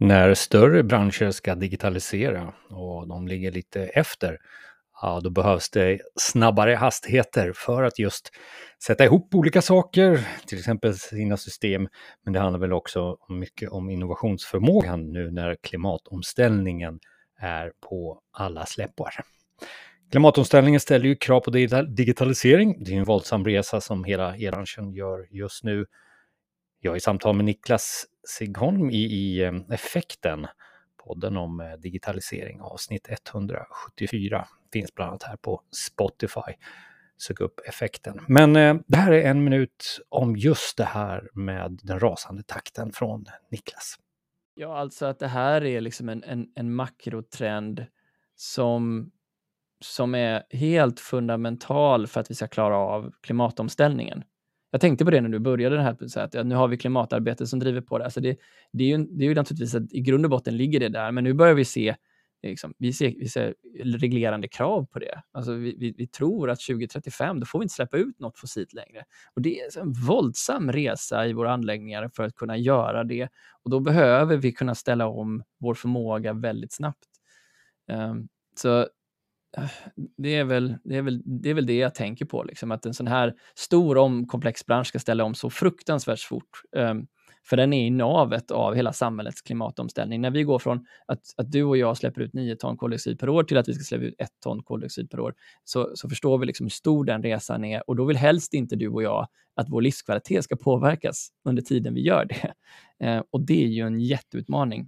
När större branscher ska digitalisera och de ligger lite efter, ja, då behövs det snabbare hastigheter för att just sätta ihop olika saker, till exempel sina system. Men det handlar väl också mycket om innovationsförmågan nu när klimatomställningen är på alla släppar. Klimatomställningen ställer ju krav på digitalisering. Det är en våldsam resa som hela e-branschen gör just nu. Jag är i samtal med Niklas Sigholm i, i eh, Effekten, podden om eh, digitalisering, avsnitt 174. Finns bland annat här på Spotify. Sök upp effekten. Men eh, det här är en minut om just det här med den rasande takten från Niklas. Ja, alltså att det här är liksom en, en, en makrotrend som, som är helt fundamental för att vi ska klara av klimatomställningen. Jag tänkte på det när du började det här, så att ja, nu har vi klimatarbetet som driver på det. Alltså det, det, är ju, det är ju naturligtvis att i grund och botten ligger det där, men nu börjar vi se Liksom, vi, ser, vi ser reglerande krav på det. Alltså vi, vi, vi, tror att 2035, då får vi inte släppa ut något fossilt längre. Och Det är en våldsam resa i våra anläggningar för att kunna göra det. Och Då behöver vi kunna ställa om vår förmåga väldigt snabbt. Um, så det är, väl, det, är väl, det är väl det jag tänker på, liksom, att en sån här stor om komplex bransch ska ställa om så fruktansvärt fort. Um, för den är i navet av hela samhällets klimatomställning. När vi går från att, att du och jag släpper ut 9 ton koldioxid per år till att vi ska släppa ut 1 ton koldioxid per år, så, så förstår vi liksom hur stor den resan är och då vill helst inte du och jag att vår livskvalitet ska påverkas under tiden vi gör det. Eh, och det är ju en jätteutmaning.